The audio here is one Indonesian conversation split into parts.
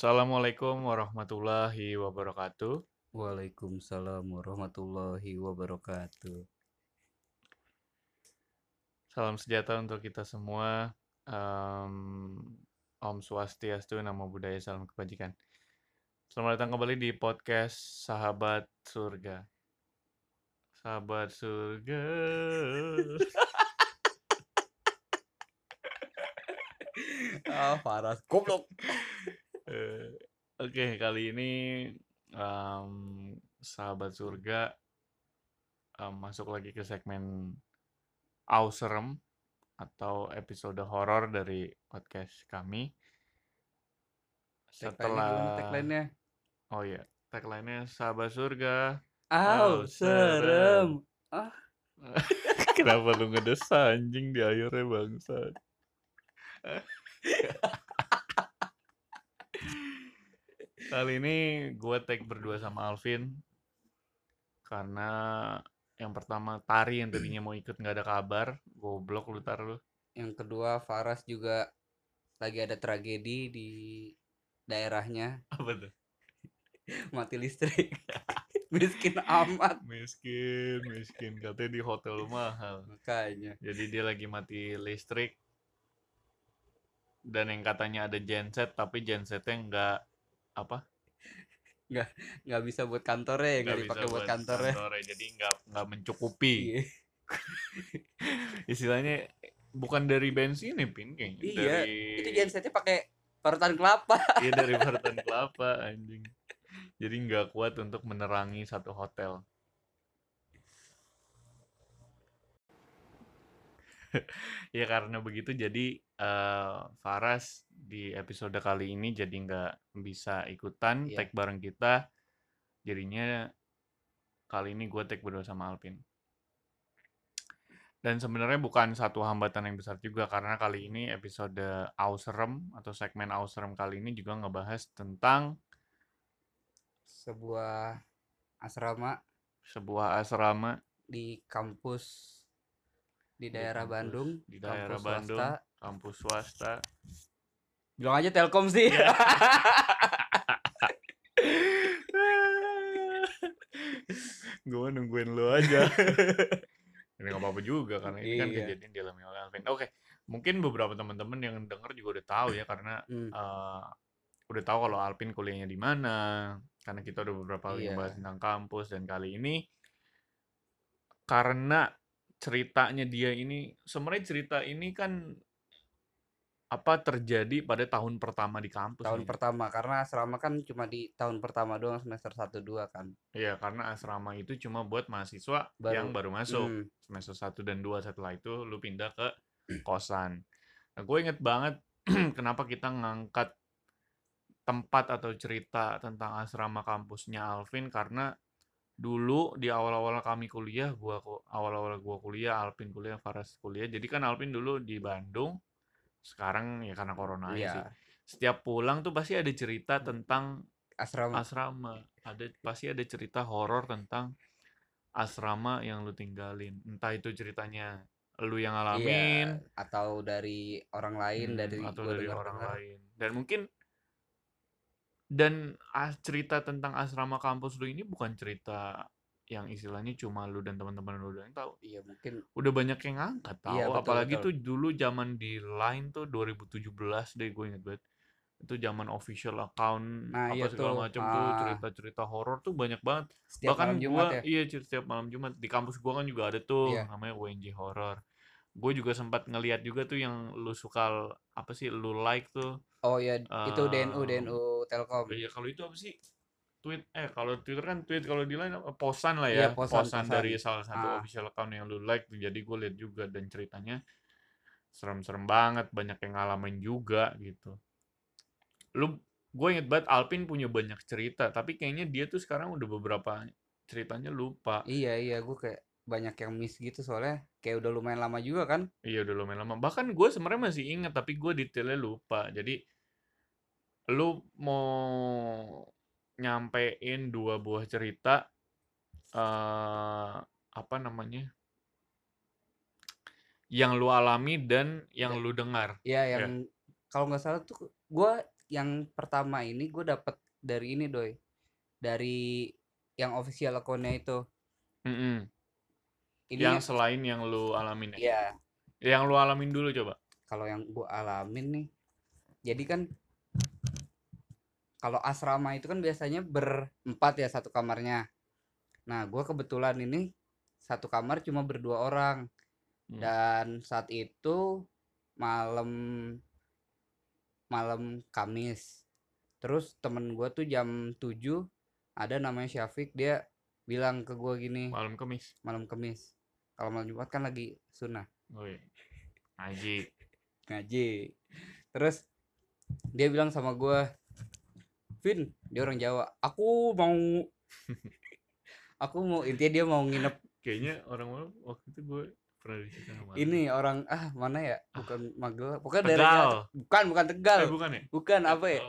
Assalamualaikum warahmatullahi wabarakatuh. Waalaikumsalam warahmatullahi wabarakatuh. Salam sejahtera untuk kita semua. Um, Om Swastiastu, Namo Buddhaya, Salam Kebajikan. Selamat datang kembali di podcast Sahabat Surga. Sahabat Surga. ah, Faras. Goblok. Eh, Oke, kali ini um, Sahabat Surga um, masuk lagi ke segmen Auserem atau episode horor dari podcast kami. Setelah tagline-nya. Oh iya, tagline-nya Sahabat Surga. Au, serem. Ah. Kenapa lu ngedesa anjing di akhirnya bangsa? Kali ini gue tag berdua sama Alvin karena yang pertama Tari yang tadinya mau ikut nggak ada kabar, goblok lu tar lu. Yang kedua Faras juga lagi ada tragedi di daerahnya. Apa tuh? Mati listrik. miskin amat. Miskin, miskin. Katanya di hotel mahal. Makanya. Jadi dia lagi mati listrik. Dan yang katanya ada genset, tapi gensetnya nggak apa? Nggak nggak bisa buat kantornya, nggak bisa dipakai buat kantornya. kantornya. Jadi nggak nggak mencukupi. Iya. Istilahnya bukan dari bensin nih pin kayaknya. Iya, Dari Itu gensetnya pakai parutan kelapa. Iya dari parutan kelapa anjing. Jadi nggak kuat untuk menerangi satu hotel. ya karena begitu jadi eh, Faras di episode kali ini jadi nggak bisa ikutan Iya. tag bareng kita. Jadinya kali ini gue tag berdua sama Alpin. Dan sebenarnya bukan satu hambatan yang besar juga karena kali ini episode Auserem atau segmen Auserem kali ini juga ngebahas tentang Sebuah asrama sebuah asrama di kampus di di daerah kampus- Bandung, di daerah kampus Bandung, swasta. Kampus swasta. Bilang aja Telkom sih. Iya. gue nungguin lu aja. Ini nggak apa-apa juga karena ini kan Iya. kejadian dialami oleh Alvin. Oke, mungkin beberapa teman-teman yang denger juga udah tahu ya karena Hmm. eh, udah tahu kalau Alvin kuliahnya di mana. Karena kita udah beberapa kali Iya. ngebahas tentang kampus dan kali ini karena ceritanya dia ini sebenarnya cerita ini kan apa terjadi pada tahun pertama di kampus tahun nih. pertama karena asrama kan cuma di tahun pertama doang semester 1 2 kan. Iya, karena asrama itu cuma buat mahasiswa Baru. yang baru masuk. Hmm. Semester 1 dan 2 setelah itu lu pindah ke kosan. Nah, gue inget banget kenapa kita ngangkat tempat atau cerita tentang asrama kampusnya Alvin karena dulu di awal-awal kami kuliah, gua awal-awal gua kuliah, Alvin kuliah, Faras kuliah. Jadi kan Alvin dulu di Bandung. Sekarang ya karena corona aja Iya, sih. Setiap pulang tuh pasti ada cerita tentang asrama. asrama ada pasti ada cerita horor tentang asrama yang lu tinggalin entah itu ceritanya lu yang Iya, ngalamin atau dari orang lain hmm, dari atau dari orang dengar-dengar. lain dan mungkin dan cerita tentang asrama kampus lu ini bukan cerita yang istilahnya cuma lu dan teman-teman lu doang tahu Iya, mungkin udah banyak yang ngangkat tahu Iya, betul, apalagi betul. tuh dulu zaman di Line tuh 2017 deh gue inget banget itu zaman official account Nah, apa iya segala tuh. macam tuh Ah. cerita-cerita horor tuh banyak banget setiap bahkan malam Jumat gua ya. iya setiap malam Jumat di kampus gua kan juga ada tuh Iya. namanya UNJ horor gue juga sempat ngeliat juga tuh yang lu suka apa sih lu like tuh Oh iya, itu DNU DNU Telkom. iya kalau itu apa sih tweet eh kalau Twitter kan tweet kalau di lain apa posan lah Iya, ya posan, posan posan. dari salah satu Ah. official account yang lu like jadi gue lihat juga dan ceritanya serem-serem banget banyak yang ngalamin juga gitu lu gue inget banget Alpin punya banyak cerita tapi kayaknya dia tuh sekarang udah beberapa ceritanya lupa Iya, iya, gue kayak banyak yang miss gitu soalnya kayak udah lumayan lama juga kan. Iya udah lumayan lama. Bahkan gue sebenarnya masih ingat tapi gue detailnya lupa. Jadi lu mau nyampein dua buah cerita eh apa namanya? Yang lu alami dan yang Ya. lu dengar. Iya, Ya. yang kalau nggak salah tuh gue yang pertama ini gue dapet dari ini doi dari yang official akunnya itu Mm-mm. ini Yang ya- selain yang lu alamin ya. ya Yang lu alamin dulu coba. kalau yang gue alamin nih jadi kan kalau asrama itu kan biasanya berempat ya satu kamarnya nah gue kebetulan ini satu kamar cuma berdua orang Hmm. dan saat itu malam malam Kamis terus temen gue tuh jam 7 ada namanya Syafiq dia bilang ke gue gini Malam Kamis. malam Kamis kalau malam Jumat kan lagi sunnah Oh iya. Ngaji. ngaji terus dia bilang sama gue Vin dia orang Jawa. Aku mau aku mau intinya dia mau nginep. Kayaknya orang mana waktu itu gue pernah diceritain sama ini orang ah mana ya? Bukan Magelang. Pokoknya Tegal. dari bukan bukan Tegal. Eh, bukan ya? bukan apa ya?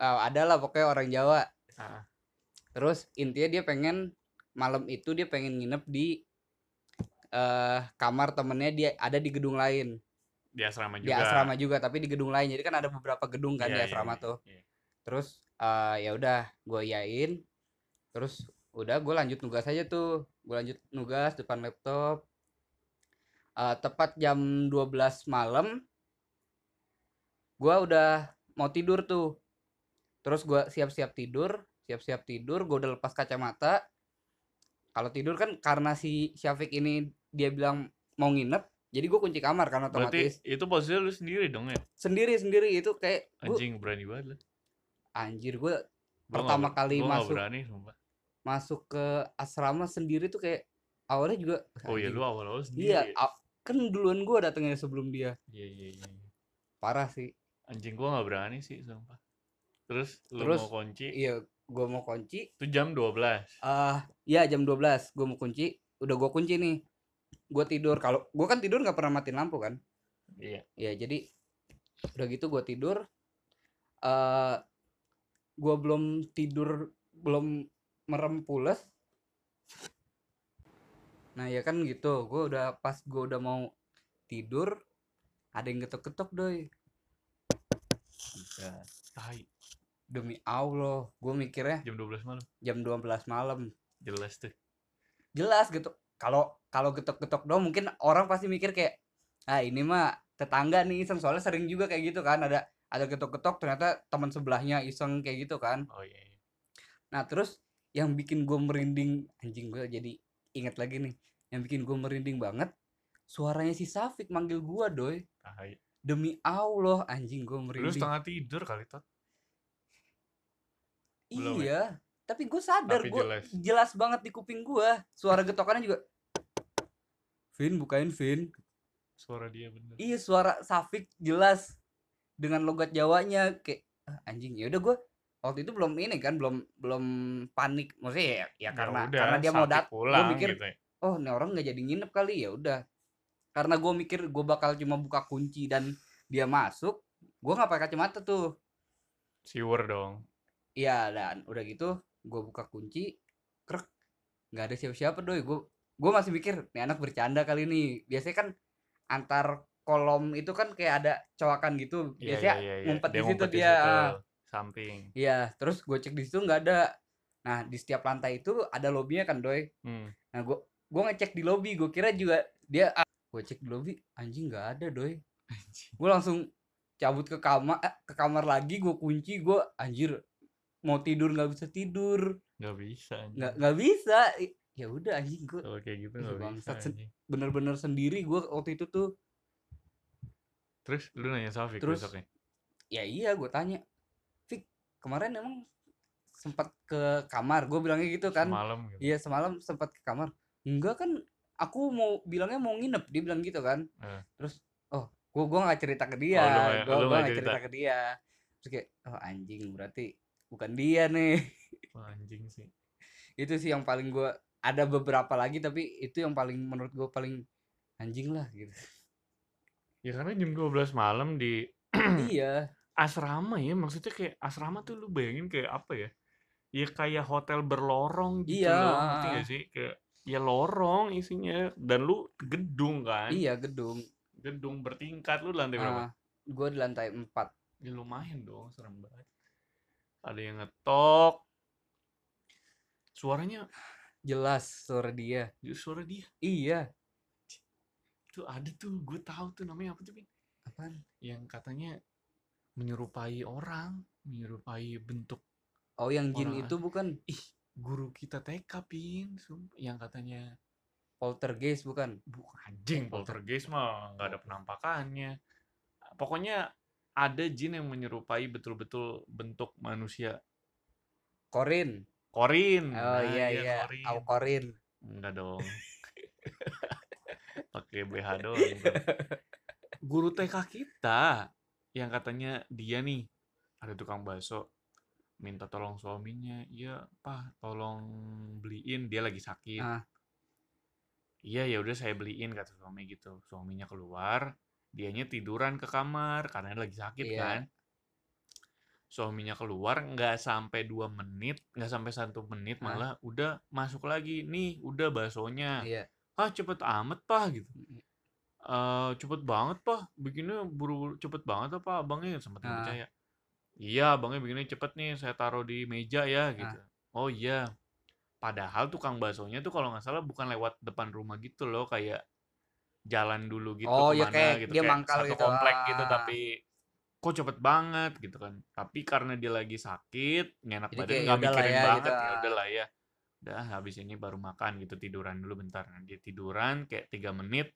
Ah, ada lah pokoknya orang Jawa. Ah, terus intinya dia pengen malam itu dia pengen nginep di eh kamar temennya dia ada di gedung lain. Di asrama juga. di asrama juga tapi di gedung lain. Jadi kan ada beberapa gedung kan Iya, di iya, asrama iya, tuh. iya. Terus eh ya udah gue yain terus udah gue lanjut nugas aja tuh. Gue lanjut nugas depan laptop. Eh tepat jam 12 malam gue udah mau tidur tuh. Terus gue siap-siap tidur siap-siap tidur gue udah lepas kacamata. Kalau tidur kan karena si Syafiq ini dia bilang mau nginep jadi gue kunci kamar karena Berarti otomatis. itu posisi lu sendiri dong ya? sendiri sendiri. Itu kayak gua, Anjing berani banget lu. Anjir gue pertama ber- kali gua masuk berani sumpah. masuk ke asrama sendiri tuh kayak awalnya juga Oh iya lu awal-awal sendiri. iya ya? kan duluan gue datangnya sebelum dia Iya iya iya. iya. parah sih Anjing gua nggak berani sih sumpah. Terus lu Terus, mau kunci iya gue mau kunci itu jam 12. ah ya jam 12 gue mau kunci udah gue kunci nih gue tidur kalau gue kan tidur nggak pernah matiin lampu kan Iya. ya jadi udah gitu gue tidur eh gue belum tidur belum merem pules nah ya kan gitu gue udah pas gue udah mau tidur ada yang ketok-ketok doi. Tai. demi Allah gue mikirnya Jam 12 malam. jam 12 malam Jelas tuh. jelas gitu kalau kalau getok-getok dong mungkin orang pasti mikir kayak ah ini mah tetangga nih iseng soalnya sering juga kayak gitu kan ada ada getok-getok ternyata teman sebelahnya iseng kayak gitu kan Oh iya. iya. nah terus yang bikin gue merinding anjing gue jadi inget lagi nih yang bikin gue merinding banget suaranya si Safik manggil gue doy Tai. demi Allah anjing gue Lu merinding setengah tidur kali tot. belum ya? iya tapi gue sadar gue jelas. jelas banget di kuping gue suara getokannya juga Vin bukain Vin Suara dia bener. Iya suara Safik jelas dengan logat Jawanya kayak "Ah, anjing ya udah gue waktu itu belum ini kan belum belum panik. Maksudnya ya, ya Ya karena udah, karena dia mau Sapik dat gue mikir gitu ya. oh ini orang nggak jadi nginep kali ya udah. Karena gue mikir gue bakal cuma buka kunci dan dia masuk gue nggak pakai kacamata tuh. Siwer dong. iya dan udah gitu gue buka kunci krek nggak ada siapa-siapa doi. Gue gue masih mikir nih anak bercanda kali ini biasanya kan antar kolom itu kan kayak ada coakan gitu Iya, biasanya iya, iya, iya. ngumpet di situ dia. Samping. iya terus gue cek di situ nggak ada nah di setiap lantai itu ada lobbynya kan doi Hmm. nah gue gue ngecek di lobby gue kira juga dia ah, gue cek di lobby anjing nggak ada doi gue langsung cabut ke kamar eh, ke kamar lagi gue kunci gue anjir mau tidur nggak bisa tidur Nggak bisa. nggak nggak bisa ya udah anjing gue kayak gitu Ih, nggak bisa. bangsat, sen- anjing. bener-bener sendiri gue waktu itu tuh Terus lu nanya Safik Terus, besoknya. ya iya gue tanya Fik kemarin emang sempat ke kamar gue bilangnya gitu kan Semalam gitu. iya semalam sempat ke kamar enggak kan aku mau bilangnya mau nginep dia bilang gitu kan Eh. terus oh gue gua nggak cerita ke dia Oh, gue nggak cerita cerita. ke dia terus kayak oh anjing berarti bukan dia nih Wah, anjing sih. itu sih yang paling gue ada beberapa lagi tapi itu yang paling menurut gue paling anjing lah gitu Ya karena jam 12 malam di iya asrama ya, maksudnya kayak asrama tuh lu bayangin kayak apa ya? Ya kayak hotel berlorong gitu Iya. loh, ngerti gak sih? Kayak ya lorong isinya dan lu gedung kan? iya gedung Gedung bertingkat lu lantai berapa? gue di lantai 4 Ya lumayan dong, serem banget. Ada yang ngetok. Suaranya Jelas suara dia. suara dia. Iya. Itu ada tuh, gue tahu tuh namanya apa tuh, Pin? Apaan? Yang katanya menyerupai orang, menyerupai bentuk Oh, yang jin Orang itu bukan ih guru kita TK pin yang katanya poltergeist bukan? bukan anjing poltergeist mah nggak ada penampakannya pokoknya ada jin yang menyerupai betul-betul bentuk manusia Korin. Korin Oh Nah, iya iya. Korin. Au Korin. enggak dong pakai BH doang guru TK kita yang katanya dia nih ada tukang bakso minta tolong suaminya iya pak tolong beliin dia lagi sakit Ah. iya ya udah saya beliin kata suami gitu suaminya keluar dianya tiduran ke kamar karena lagi sakit Iya. kan suaminya keluar nggak sampai dua menit nggak sampai satu menit Ah. malah udah masuk lagi nih udah baksonya Iya. Ah cepet amat pak gitu. Eh cepet banget pak. Bikinnya buru cepet banget apa abangnya? Sempat nggak Ah. percaya. Iya abangnya bikinnya cepet nih saya taruh di meja ya gitu. Oh iya. Padahal tukang baksonya tuh kalau nggak salah bukan lewat depan rumah gitu loh kayak jalan dulu gitu Oh, ya ke mana kayak gitu dia kayak mangkal satu gitu, komplek gitu ah. tapi kok cepet banget gitu kan. Tapi karena dia lagi sakit ngenak Jadi badan nggak lah mikirin ya, banget gitu, ya ah. udahlah ya udah habis ini baru makan gitu tiduran dulu bentar. Nah, dia tiduran kayak tiga menit.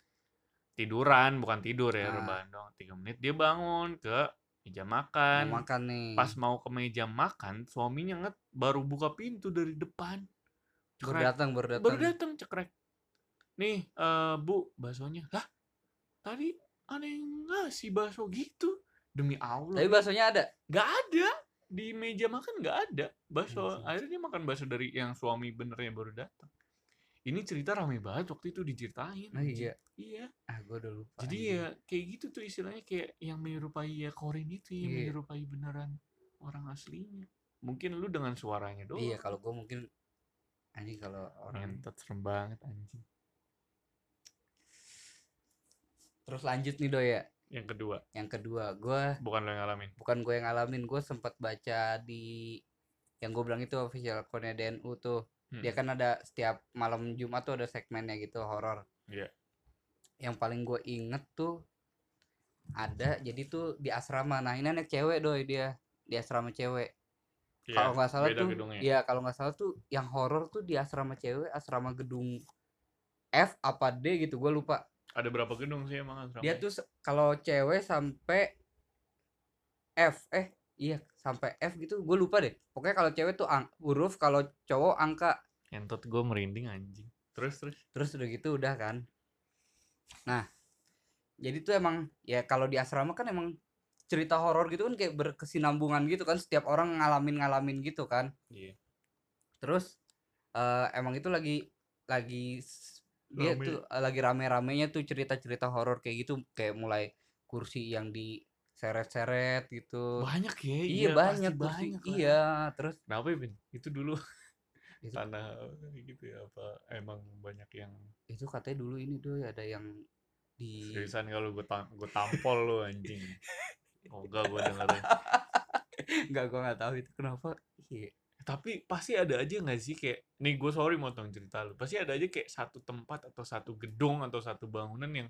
Tiduran bukan tidur ya Ah. rebahan doang tiga menit. Dia bangun ke meja Mau makan makan nih. pas mau ke meja makan suaminya nget baru buka pintu dari depan. Baru cekrek. datang, baru datang. baru datang cekrek. Nih eh bu baksonya. Lah tadi ada yang ngasih bakso gitu. Demi Allah. Tapi baksonya ada. nggak ada di meja makan nggak ada bakso Anjing. akhirnya dia makan bakso dari yang suami benernya baru datang ini cerita rame banget waktu itu diceritain anjing. iya. iya Ah, gua udah lupa. jadi ya kayak gitu tuh istilahnya kayak yang menyerupai ya Korin itu yang Iya. menyerupai beneran orang aslinya mungkin lu dengan suaranya doang Iya, kalau gua mungkin anjing kalau orang ngentot serem banget anjing terus lanjut nih doy ya. Yang kedua Yang kedua, gua bukan lo yang ngalamin bukan gue yang ngalamin, gue sempat baca di yang gue bilang itu official account DNU tuh. Dia Hmm. kan ada setiap malam Jumat tuh ada segmennya gitu horor. Iya. Yang paling gue inget tuh ada jadi tuh di asrama. Nah, ini anak cewek doy dia di asrama cewek. Iya, Kalau nggak salah tuh, gedungnya. iya kalau nggak salah tuh yang horor tuh di asrama cewek, asrama gedung F apa D gitu, gue lupa. Ada berapa gedung sih emang asrama? Dia tuh kalau cewek sampai F, eh iya sampai F gitu, gue lupa deh. Pokoknya kalau cewek tuh ang- huruf, kalau cowok angka. ngentot gue merinding anjing terus terus Terus udah gitu udah kan. Nah, jadi tuh emang ya kalau di asrama kan emang cerita horor gitu kan kayak berkesinambungan gitu kan setiap orang ngalamin ngalamin gitu kan. iya Terus eh, emang itu lagi lagi dia Rame. tuh eh, lagi rame-ramenya tuh cerita-cerita horor kayak gitu kayak mulai kursi yang diseret-seret gitu. banyak ya iya pasti banyak kursi. banyak lah. Iya, terus kenapa ya Bin? itu dulu Itu- tanah gitu ya apa emang banyak yang itu katanya dulu ini tuh ada yang di seriusan kalau gue tam gue tampol lu anjing oh enggak gue dengerin Enggak gua nggak tahu itu kenapa. Iya. Tapi pasti ada aja nggak sih kayak nih gue sorry motong cerita lu pasti ada aja kayak satu tempat atau satu gedung atau satu bangunan yang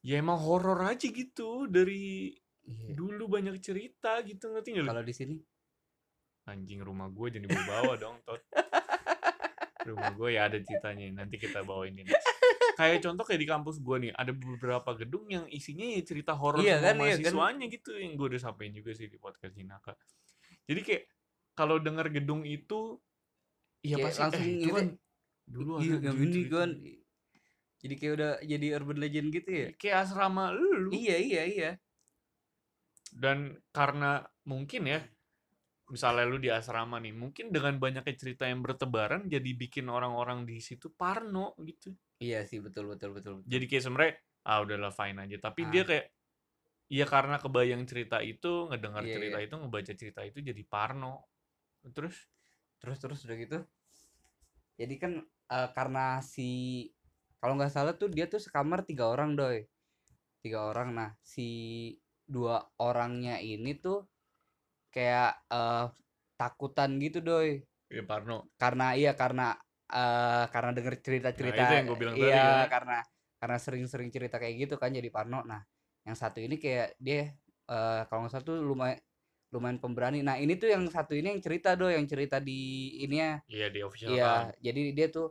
ya emang horor aja gitu dari Iya. dulu banyak cerita gitu ngerti nggak? Kalau di sini anjing rumah gue jadi bawa bawa dong tot rumah gue ya ada ceritanya nanti kita bawain ini kayak contoh kayak di kampus gue nih ada beberapa gedung yang isinya ya cerita horor Iya semua kan, iya kan. mahasiswanya gitu yang gue udah sampein juga sih di podcast Jinaka jadi kayak kalau dengar gedung itu ya Kayak pasti langsung eh, itu inget kan ya, dulu iya, ada anjing ini kan jadi kayak udah jadi urban legend gitu ya. kayak asrama lu Iya, iya, iya. dan karena mungkin ya misalnya lu di asrama nih mungkin dengan banyaknya cerita yang bertebaran jadi bikin orang-orang di situ parno gitu Iya sih, betul betul betul. betul. jadi kayak sebenarnya ah udahlah fine aja tapi dia Ah. kayak Iya karena kebayang cerita itu, ngedengar Iya, cerita iya. itu, ngebaca cerita itu jadi parno. Terus terus terus udah gitu. Jadi kan eh, karena si kalau nggak salah tuh dia tuh sekamar tiga orang doy tiga orang. Nah si dua orangnya ini tuh kayak eh, takutan gitu doi. Ya Parno. Karena iya karena eh karena denger cerita-cerita Nah, itu yang gua bilang tadi iya kan. karena karena sering-sering cerita kayak gitu kan jadi Parno. Nah yang satu ini kayak dia eh kalau nggak salah tuh lumayan lumayan pemberani nah ini tuh yang satu ini yang cerita do yang cerita di ininya iya di official iya account. jadi dia tuh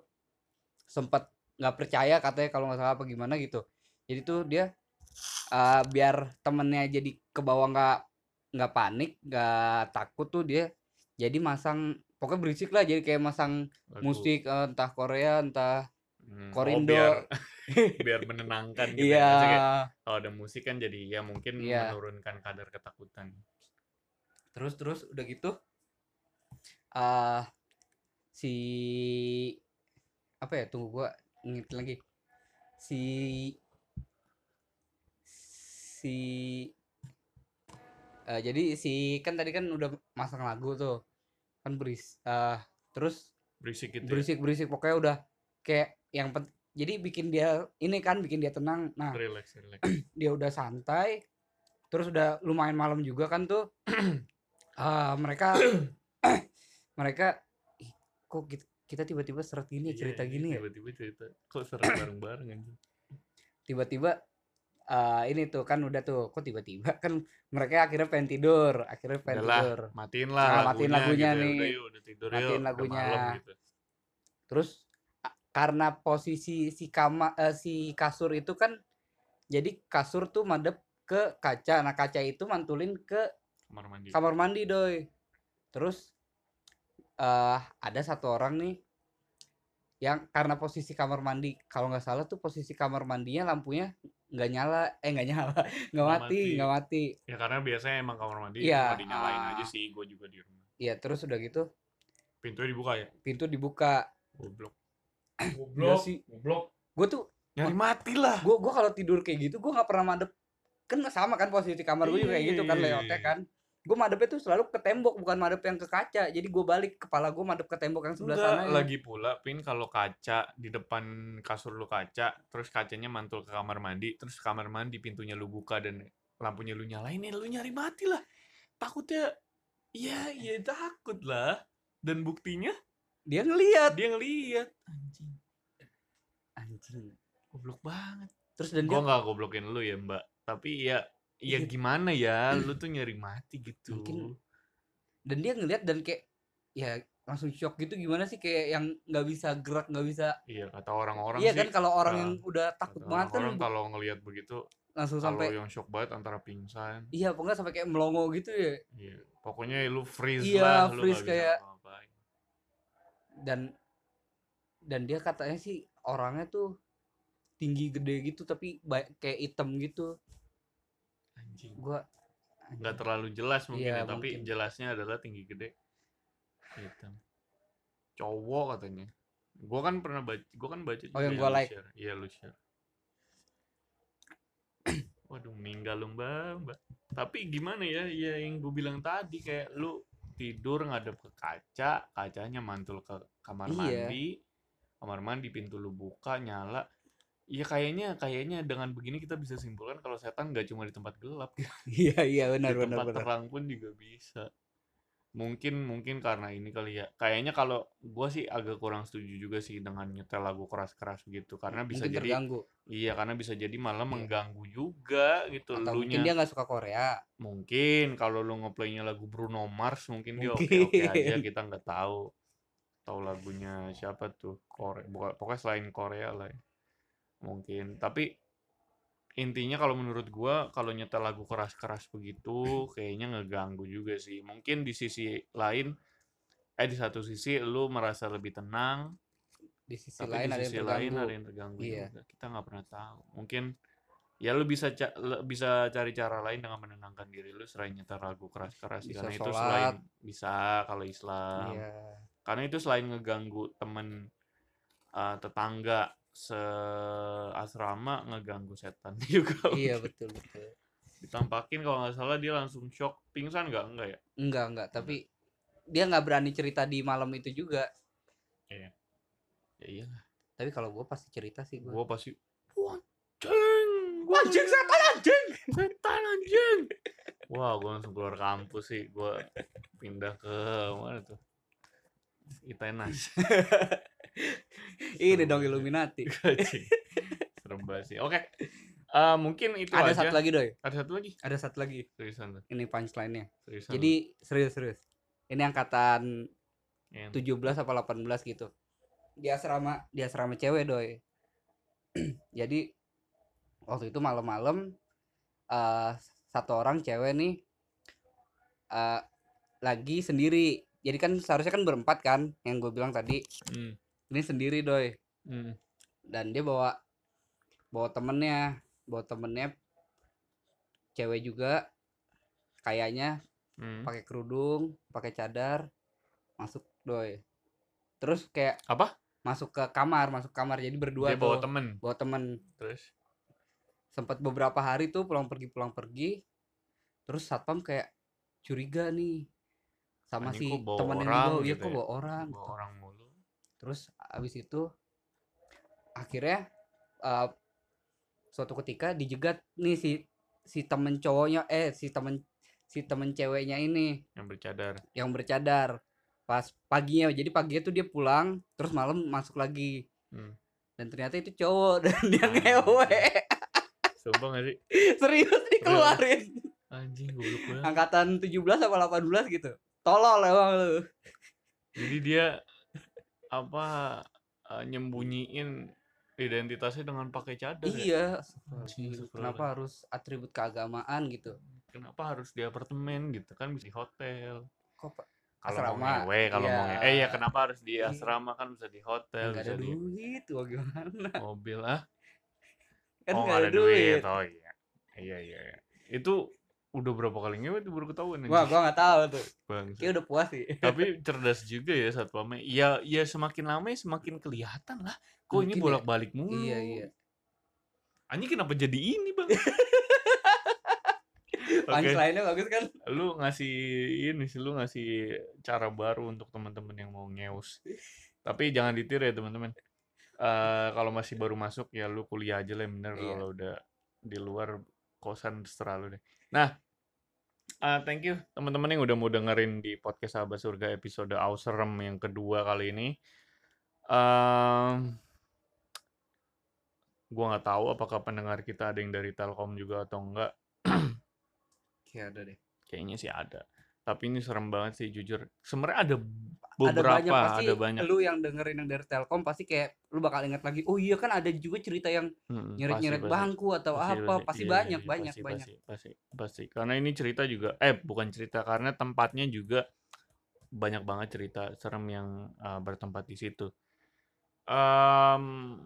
sempat nggak percaya katanya kalau nggak salah apa gimana gitu jadi tuh dia eh, biar temennya jadi ke bawah nggak nggak panik nggak takut tuh dia jadi masang pokoknya berisik lah jadi kayak masang Lagu. musik eh, entah Korea entah Hmm, oh, Korindo. biar biar menenangkan gitu ya. iya kalau ada musik kan jadi ya mungkin Iya. menurunkan kadar ketakutan terus terus udah gitu ah si apa ya tunggu gua inget lagi. Si si eh, jadi si kan tadi kan udah masang lagu tuh kan beris ah terus berisik gitu ya. berisik berisik pokoknya udah kayak yang pen- jadi bikin dia ini kan bikin dia tenang. Nah relax relax. dia udah santai terus udah lumayan malam juga kan tuh Ah, mereka mereka "Ih, kok kita, kita tiba-tiba seret gini ya, Iya, cerita iya, gini ya tiba-tiba cerita kok seru bareng-bareng anjing tiba-tiba ah, ini tuh kan udah tuh kok tiba-tiba kan mereka akhirnya pengen tidur akhirnya pengen Udahlah, tidur matiin lah Nah, matiin lagunya gitu ya. nih. udah yuk udah tidur Matiin yuk lagunya. malam gitu terus karena posisi si kama eh, si kasur itu kan jadi kasur tuh madep ke kaca nah kaca itu mantulin ke kamar mandi. Kamar mandi doi. Terus eh ada satu orang nih yang karena posisi kamar mandi kalau nggak salah tuh posisi kamar mandinya lampunya nggak nyala eh nggak nyala nggak Nggak mati mati. nggak mati. Ya karena biasanya emang kamar mandi Iya, cuma dinyalain ah. aja sih gue juga di rumah. Iya terus udah gitu pintunya dibuka ya? pintu dibuka. Goblok. Iya sih. goblok. Gue tuh nyari mati lah. gue gua kalau tidur kayak gitu gue nggak pernah madep kan sama kan posisi kamar gue juga kayak gitu kan Iya. layoutnya kan gue madepnya tuh selalu ke tembok bukan madep yang ke kaca. Jadi gue balik kepala gue madep ke tembok yang sebelah Enggak, sana. ya. lagi pula pin kalau kaca di depan kasur lu kaca terus kacanya mantul ke kamar mandi terus kamar mandi pintunya lu buka dan lampunya lu nyalain ya lu nyari mati lah. Takutnya ya ya takut lah dan buktinya? Dia ngeliat. Dia ngeliat. Anjing. Anjing. Goblok banget. Terus dan dia gua nggak goblokin lu ya mbak. Tapi ya Iya. gimana ya? Lu tuh nyari mati gitu. Mungkin dan dia ngeliat dan kayak ya langsung shock gitu gimana sih? Kayak yang nggak bisa gerak nggak bisa iya kata orang-orang iya sih kan kalau orang ah, yang udah takut banget kan orang kalau ngelihat begitu langsung sampai yang shock banget antara pingsan. Iya pokoknya sampai kayak melongo gitu ya? Iya, pokoknya lu freeze Iya, lah, lu freeze bisa kayak- dan dan dia katanya sih orangnya tuh tinggi gede gitu tapi kayak hitam gitu anjing. gua Nggak terlalu jelas mungkin Iya, ya, tapi mungkin. jelasnya adalah tinggi gede. Hitam. Cowok katanya. Gua kan pernah baca, gua kan baca Oh, yang juga gua lu like. Iya, lu share. Waduh, meninggal lu mbak, mbak. Tapi gimana ya, ya yang gue bilang tadi kayak lu tidur ngadep ke kaca, kacanya mantul ke kamar Iya. mandi, kamar mandi pintu lu buka nyala. Iya kayaknya kayaknya dengan begini kita bisa simpulkan kalau setan nggak cuma di tempat gelap, iya iya di benar benar tempat benar terang pun juga bisa. Mungkin mungkin karena ini kali ya. Kayaknya kalau gua sih agak kurang setuju juga sih dengan nyetel lagu keras-keras begitu karena bisa mungkin jadi terganggu iya karena bisa jadi malah Iya. mengganggu juga gitu atau mungkin elunya. dia nggak suka Korea Mungkin kalau lu ngeplaynya lagu Bruno Mars mungkin dia Mungkin. oke-oke aja kita nggak tahu. Tahu lagunya siapa tuh? Korea. Pokoknya selain Korea lah ya. Mungkin. Tapi intinya kalau menurut gua kalau nyetel lagu keras-keras begitu kayaknya ngeganggu juga sih. Mungkin di sisi lain eh di satu sisi lu merasa lebih tenang, di sisi tapi lain di ada yang sisi lain terganggu ada yang terganggu Iya. juga. Kita nggak pernah tahu. Mungkin ya lu bisa ca- bisa cari cara lain dengan menenangkan diri lu selain nyetel lagu keras-keras karena itu sholat. selain bisa kalau Islam iya karena itu selain ngeganggu temen uh, tetangga seasrama ngeganggu setan juga iya betul betul. Ditampakin kalau nggak salah dia langsung shock pingsan nggak? Enggak ya? Enggak enggak tapi dia nggak berani cerita di malam itu juga. Ya iya tapi kalau gue pasti cerita sih gue gue pasti anjing Anjing setan anjing. setan anjing! Wah gue langsung keluar kampus sih. Gue pindah ke mana tuh Itenas Ini dong Illuminati. Serem banget sih oke Eh, mungkin itu Ada aja satu lagi doi. ada satu lagi Ada satu lagi. seriusan Ini punchline-nya. seriusan Jadi serius serius. Ini angkatan Yang- 17 apa 18 gitu. Di asrama, di asrama cewek doi. Jadi waktu itu malam-malam eh satu orang cewek nih eh lagi sendiri. Jadi kan seharusnya kan berempat kan yang gue bilang tadi. Hmm, Ini sendiri doi. hmm. Dan dia bawa bawa temennya, bawa temennya cewek juga kayaknya hmm. pakai kerudung, pakai cadar, masuk doi. Terus kayak apa masuk ke kamar, masuk kamar jadi berdua dia bawa tuh, temen bawa temen. terus Sempat beberapa hari tuh pulang pergi pulang pergi. Terus satpam kayak curiga nih sama Anjing, si bawa temen yang dibawa, iya gitu kok ya? bawa orang. bawa orang mulu. Terus abis itu akhirnya eh, suatu ketika dijegat nih si si temen cowoknya eh si temen si temen ceweknya ini. Yang bercadar. Yang bercadar. Pas paginya jadi paginya tuh dia pulang terus malam masuk lagi. Hmm. dan ternyata itu cowok dan dia Anjing. ngewe. Sumpah gak sih? Serius dikeluarin anjing banget. Angkatan 17 apa 18 gitu tolol emang lu jadi dia apa eh, nyembunyiin identitasnya dengan pakai cadar ya? iya astagfirullah. kenapa harus atribut keagamaan gitu kenapa harus di apartemen gitu kan bisa di hotel kok Pak? kalau mau Asrama, ngewe kalau mau iya. ngewe eh ya kenapa harus di Iya. asrama kan bisa di hotel nggak bisa ada di duit wah gimana mobil ah kan oh nggak nggak ada duit. duit oh iya iya iya iya. itu udah berapa kali ngewe tuh baru ketahuan wah gua nggak tahu tuh. Bangsat. kayak udah puas sih. Tapi cerdas juga ya satpamnya. Ya ya semakin lama ya semakin kelihatan lah. Kok ini Mungkin ya. bolak balik mulu? Iya iya. Anjing kenapa jadi ini bang? Punchline-nya bagus kan? Lu ngasih ini sih lu ngasih cara baru untuk teman-teman yang mau ngeus. Tapi jangan ditiru ya teman-teman. Eh kalau masih baru masuk ya lu kuliah aja lah bener. Iya. kalau udah di luar kosan terserah lu deh. Nah eh, thank you teman-teman yang udah mau dengerin di podcast sahabat surga episode Auserem yang kedua kali ini. Em, gua nggak tahu apakah pendengar kita ada yang dari Telkom juga atau enggak kayak ada deh. Kayaknya sih ada. Tapi ini serem banget sih jujur. Sebenarnya ada ada beberapa, banyak pasti ada banyak. lu yang dengerin yang dari Telkom pasti kayak lu bakal ingat lagi oh iya kan ada juga cerita yang nyeret-nyeret bangku atau Pasti, apa pasti. pasti Iya, banyak iya, banyak pasti, banyak Pasti, pasti, pasti. Karena ini cerita juga, eh bukan cerita, karena tempatnya juga banyak banget cerita serem yang uh, bertempat di situ. Em,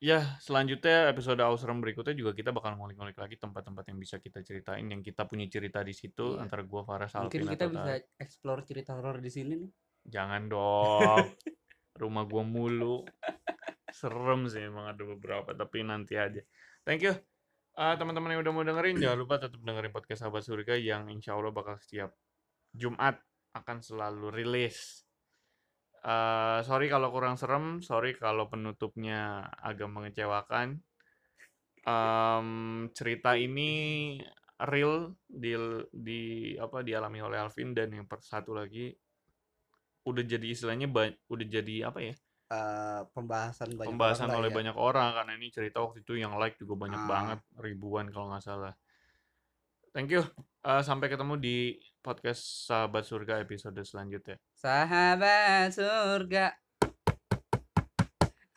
ya selanjutnya episode Ausrem berikutnya juga kita bakal ngulik-ngulik lagi tempat-tempat yang bisa kita ceritain, yang kita punya cerita di situ Iya. antara gua Faras mungkin Alvin kita atau bisa explore cerita horor di sini nih Jangan dong. Rumah gua mulu. Serem sih emang ada beberapa, tapi nanti aja. Thank you. Eh, teman-teman yang udah mau dengerin, jangan lupa tetap dengerin podcast Sahabat Surga yang insya Allah bakal setiap Jumat akan selalu rilis. Eh, sorry kalau kurang serem, sorry kalau penutupnya agak mengecewakan. Em, cerita ini real di, di apa dialami oleh Alvin dan yang satu lagi udah jadi istilahnya udah jadi apa ya Eh, pembahasan banyak pembahasan orang oleh ya. banyak orang karena ini cerita waktu itu yang like juga banyak Ah. banget ribuan kalau nggak salah thank you Eh, sampai ketemu di podcast sahabat surga episode selanjutnya. Sahabat surga.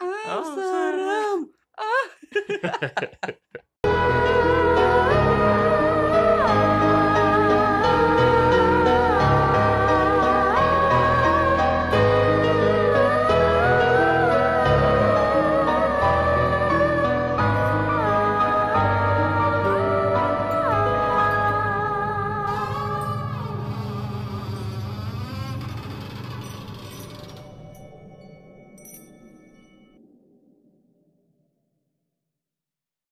Oh, oh, serem ah